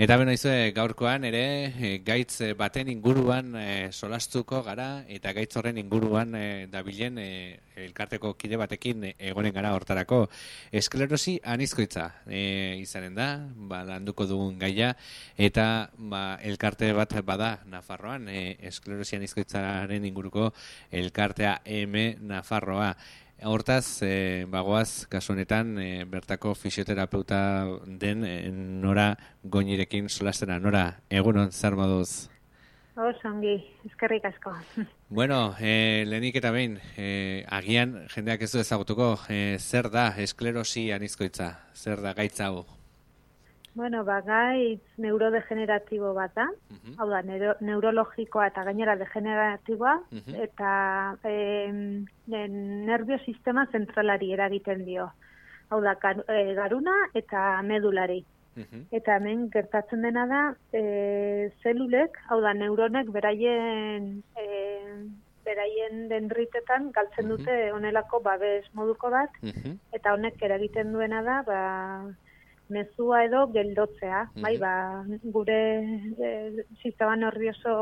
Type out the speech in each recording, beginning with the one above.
Eta beno izue, gaurkoan ere e, gaitz e, baten inguruan e, solastuko gara eta gaitz horren inguruan e, dabilen e, elkarteko kide batekin egonen gara hortarako. Esklerosi anizkoitza e, izanen da, ba, landuko dugun gaia eta ba, elkarte bat bada Nafarroan, e, esklerosi anizkoitzaren inguruko elkartea M Nafarroa. Hortaz, e, bagoaz, kasu honetan, e, bertako fisioterapeuta den e, nora goinirekin solastena. Nora, egunon, zer moduz? Osongi, eskerrik asko. Bueno, e, lehenik eta behin, e, agian jendeak ez du ezagutuko, e, zer da esklerosi anizkoitza? Zer da gaitza hau? Bueno, ba, gaitz neurodegeneratibo bat da, uh hau da, neuro, neurologikoa eta gainera degeneratiboa, eta e, nervio sistema zentralari eragiten dio. Hau da, e, garuna eta medulari. Eta hemen gertatzen dena da, e, zelulek, hau da, neuronek beraien... E, beraien dendritetan galtzen dute onelako babes moduko bat, eta honek eragiten duena da, ba, mezua edo geldotzea, mm bai, ba, gure e, sistema nervioso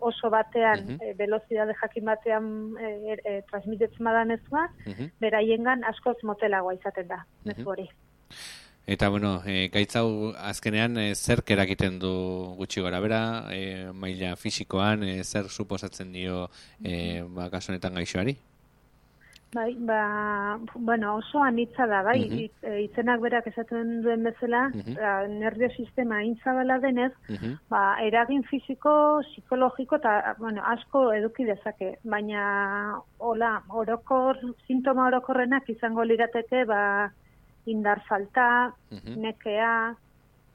oso batean, mm -hmm. velozidade jakin batean e, e, transmitetzen bada mezua, mm beraiengan askoz motelagoa izaten da, mezu hori. Eta, bueno, e, gaitzau azkenean e, zer kerakiten du gutxi gora bera, e, maila fisikoan, e, zer suposatzen dio e, ba, gasonetan gaixoari? Bai, ba, bueno, oso anitza da, bai, mm izenak berak esaten duen bezala, mm nervio sistema intzabala denez, ba, eragin fisiko, psikologiko eta, bueno, asko eduki dezake, baina, hola, orokor, sintoma orokorrenak izango lirateke, ba, indar falta, nekea,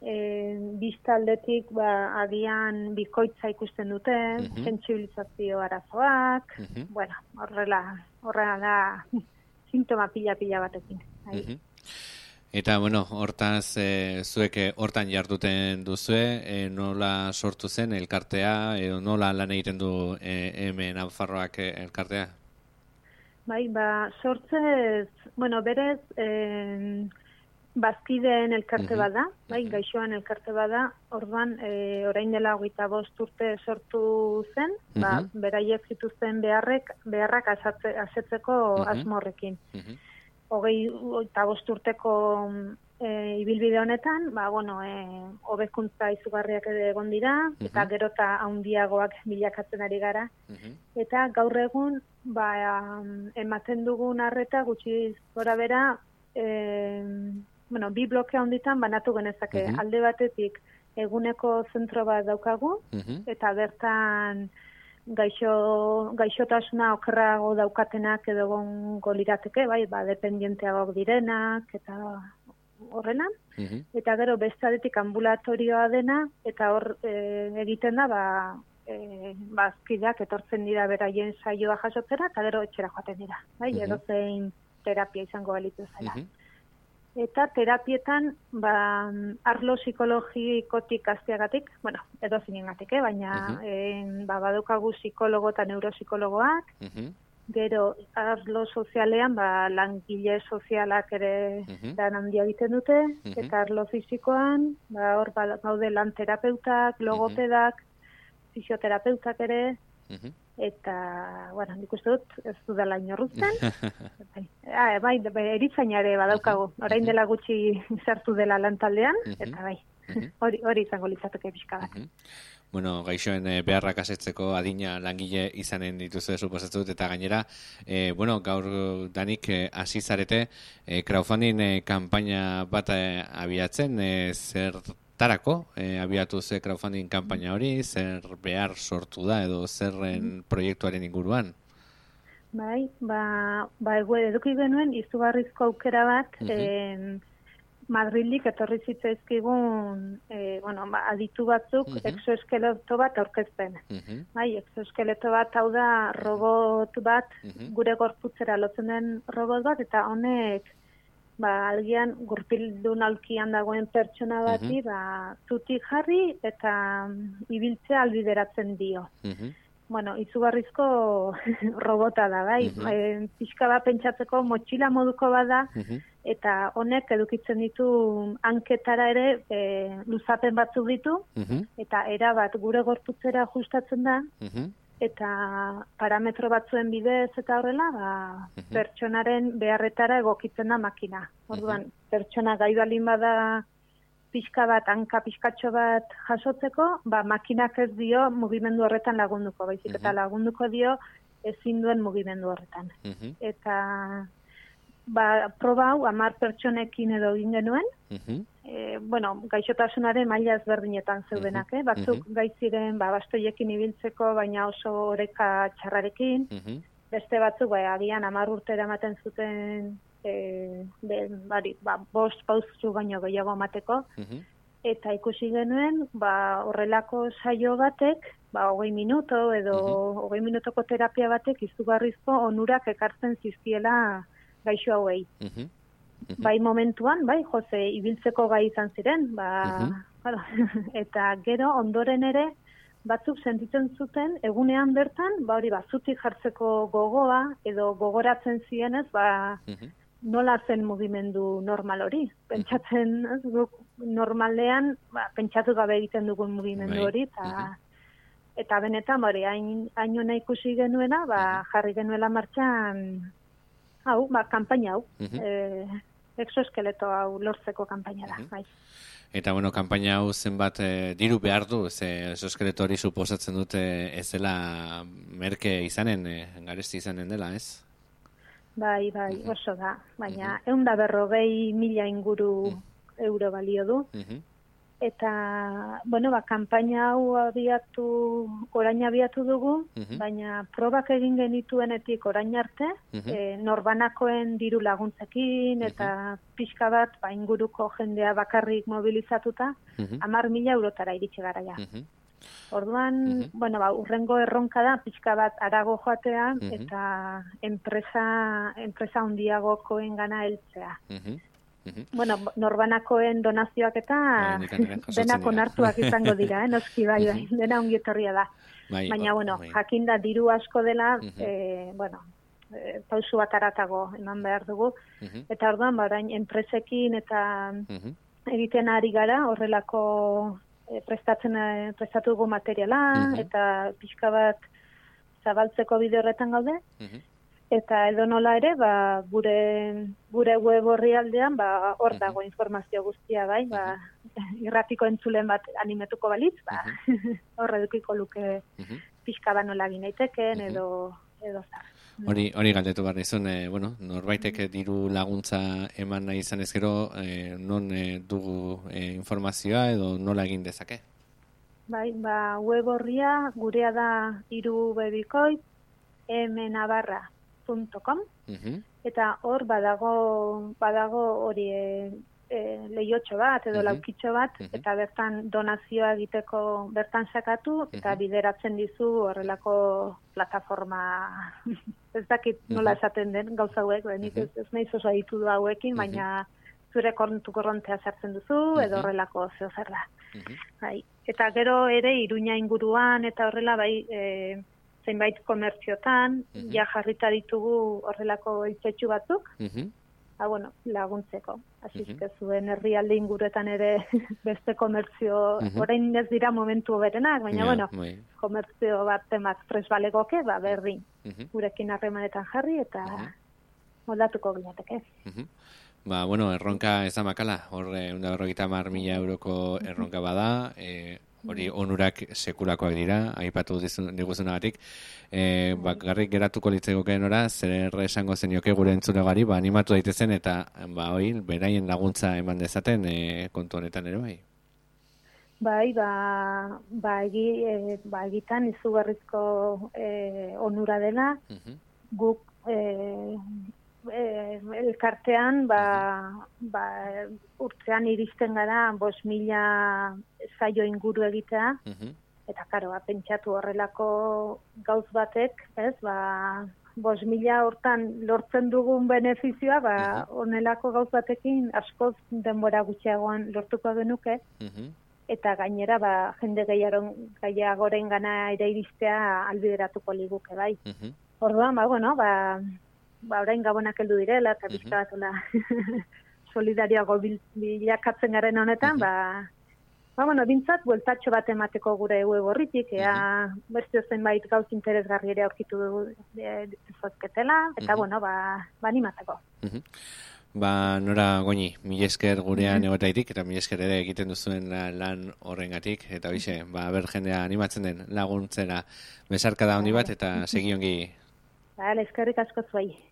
e, biztaldetik ba, agian bikoitza ikusten dute, mm sensibilizazio arazoak, bueno, horrela, horrela da sintoma pila-pila batekin. Mm Eta, bueno, hortaz, e, zuek hortan jarduten duzue, e, nola sortu zen elkartea, edo nola lan egiten du e, hemen alfarroak elkartea? Bai, ba, sortzez, bueno, berez, bazkideen elkarte mm bada, bai, gaixoan elkarte bada, orduan, e, orain dela hogeita bost urte sortu zen, mm ba, beraiek zituzten beharrek, beharrak asatze, asetzeko asmorrekin. Mm Hogei eta bost urteko e, ibilbide honetan, ba, bueno, e, hobekuntza izugarriak ere egon dira, eta gero eta haundiagoak bilakatzen ari gara. Eta gaur egun, ba, ematen dugun arreta gutxi gora bera, e, bueno, bi blokea honditan banatu genezake. Alde batetik eguneko zentro bat daukagu, eta bertan gaixo, gaixotasuna okerrago daukatenak edo gongo lirateke, bai, ba, dependienteagoak direnak, eta horrena. Eta gero bestadetik ambulatorioa dena, eta hor e, egiten da, ba, e, bazkideak etortzen dira beraien saioa jasotzera, eta gero etxera joaten dira. Bai, edo zein terapia izango balitu zela eta terapietan ba, arlo psikologikotik azteagatik, bueno, edo zinengatik, eh? baina uh -huh. en, ba, badukagu psikologo eta neuropsikologoak, uh gero arlo sozialean ba, langile sozialak ere uh -huh. dan handia egiten dute, eta arlo fizikoan, ba, hor ba, baude lan terapeutak, logopedak, uh fisioterapeutak ere, eta, bueno, nik uste dut, ez du dela inorruzten. bai, ah, bai, bai eritzainare badaukagu, orain dela gutxi zertu dela lantaldean, eta bai, hori, hori izango litzateke pixka bat. Bueno, gaixoen e, beharrak asetzeko adina langile izanen dituzu suposatzen dut eta gainera, e, bueno, gaur danik e, hasi zarete e, crowdfunding e, kanpaina bat abiatzen, e, zer tarako, e, abiatu ze crowdfunding kanpaina hori, zer behar sortu da edo zerren proiektuaren inguruan? Bai, ba, ba eduki genuen izugarrizko aukera bat, uh -huh. Madrildik etorri zitzaizkigun e, bueno, ba, aditu batzuk uh exoeskeleto bat aurkezten. Uh Bai, exoeskeleto bat hau da robot bat, gure gorputzera lotzen den robot bat, eta honek ba, algian gurpildun alkian dagoen pertsona bati, ba, zutik jarri eta mm, ibiltzea albideratzen dio. Bueno, izugarrizko robota da, bai. Uh pixka bat pentsatzeko motxila moduko bada, eta honek edukitzen ditu hanketara ere e, luzapen batzuk ditu, eta era bat gure gorputzera ajustatzen da, eta parametro batzuen bidez eta horrela, ba, pertsonaren beharretara egokitzen da makina. Orduan, pertsona gai balin bada pixka bat, hanka pixkatxo bat jasotzeko, ba, makinak ez dio mugimendu horretan lagunduko, baizik, eta lagunduko dio ezin duen mugimendu horretan. Eta ba, proba hau, amar pertsonekin edo egin genuen, e, bueno, gaixotasunaren maila ezberdinetan zeudenak, eh? batzuk uh gaiziren ba, bastoiekin ibiltzeko, baina oso oreka txarrarekin, beste batzuk, ba, agian amar urte ematen zuten e, be, bari, ba, bost pauzu baino gehiago amateko, eta ikusi genuen, ba, horrelako saio batek, ba, hogei minuto edo hogei minutoko terapia batek izugarrizko onurak ekartzen zizkiela gaixo hauei. Bai momentuan, bai, jose, ibiltzeko gai izan ziren, ba, eta gero ondoren ere, batzuk sentitzen zuten egunean bertan, ba hori bazutik jartzeko gogoa edo gogoratzen zienez, ba nola zen mugimendu normal hori. Pentsatzen, ez, normalean, ba, pentsatu gabe egiten dugun mugimendu bai. hori, eta, eta benetan, hori, hain, hain ikusi genuena, ba, jarri genuela martxan, hau, ba, kampaina hau, e, exoeskeleto hau lortzeko kampaina da, bai. Eta bueno, kanpaina hau zenbat e, diru behar du, ze exoskeleto hori suposatzen dute ez dela merke izanen, e, garesti izanen dela, ez? Bai, bai, oso da. Baina, -huh. eunda berrogei mila inguru euro balio du. Eta, bueno, ba, kampaina hau abiatu, orain abiatu dugu, baina probak egin genituenetik orain arte, e, norbanakoen diru laguntzekin, eta pixka bat, ba, inguruko jendea bakarrik mobilizatuta, amar mila eurotara iritsi gara ja. Orduan, bueno, ba, urrengo erronka da, pixka bat arago joatea, eta enpresa, enpresa hundiagokoen gana heltzea. Bueno, norbanakoen donazioak eta denak onartuak izango dira, eh? noski bai, bai, dena ongietorria da. Bai, Baina, bueno, bai. jakinda diru asko dela, eh, bueno, e, pausu bat aratago eman behar dugu. Eta orduan, barain, enpresekin eta egiten ari gara, horrelako prestatzen e, prestatu dugu materiala mhm. eta pixka bat zabaltzeko bide horretan gaude. Mhm. Eta edo nola ere, ba, gure, gure web horri aldean, ba, hor mhm. dago informazio guztia bai, ba, irratiko entzulen bat animetuko balitz, ba, hor edukiko luke pixka bat nola ginaiteken edo, edo zar. Hori, hori galdetu behar nizun, e, bueno, norbaitek diru laguntza eman nahi izan ez gero, e, non e, dugu e, informazioa edo nola egin dezake? Bai, ba, web horria gurea da irubebikoi mnavarra.com eta hor badago badago hori e, lehiotxo bat edo laukitxo bat, eta bertan donazioa egiteko bertan sakatu, eta bideratzen dizu horrelako plataforma, ez dakit nola esaten den gauza hauek, benik ez, ez nahi zozoa ditu du hauekin, baina zure korrentu korrontea sartzen duzu, edo horrelako zeo zer da. Bai. Eta gero ere, iruña inguruan, eta horrela, bai, e, zeinbait komertziotan, ja jarrita ditugu horrelako itzetxu batzuk, ba, bueno, laguntzeko. Así uh -huh. zuen herrialde inguruetan ere beste komertzio, uh orain ez dira momentu berenak, baina bueno, muy. komertzio bat temat presbalegoke, ba, berri, gurekin harremanetan jarri eta uh -huh. moldatuko ginateke. Ba, bueno, erronka ez da makala, horre, unda berrogita mar mila euroko erronka bada, e, hori onurak sekulakoak dira, aipatu diguzunagatik. E, bakarrik geratuko litzegokeen ora, zer esango zen joke gure entzulegari, ba, animatu daitezen eta ba, hoi, beraien laguntza eman dezaten e, kontu honetan ere bai. Bai, ba, ba, egi, e, ba egitan izugarrizko e, onura dela, guk e, e, elkartean ba, ba, urtzean iristen gara bos mila zaio inguru egitea. Eta karo, ba, pentsatu horrelako gauz batek ez, ba, bos mila hortan lortzen dugun benefizioa ba, onelako gauz batekin askoz denbora gutxiagoan lortuko genuke. Eta gainera ba, jende gehiaron gaiagoren gana ere iristea albideratuko liguke bai. Orduan, ba, bueno, ba, ba, orain gabonak heldu direla, eta bizka bat, solidariago bilakatzen garen honetan, ba, ba, bueno, bintzat, bueltatxo bat emateko gure web horritik, ea, uh -huh. beste zenbait gauz interesgarri ere aurkitu zozketela, eta, uh bueno, ba, ba animateko. Uh Ba, nora goini, mi esker gurean mm egotaitik, eta mi esker ere egiten duzuen lan horrengatik, eta bixe, ba, ber jendea animatzen den laguntzera besarka da honi bat, eta segiongi. Ba, eskerrik asko zuai.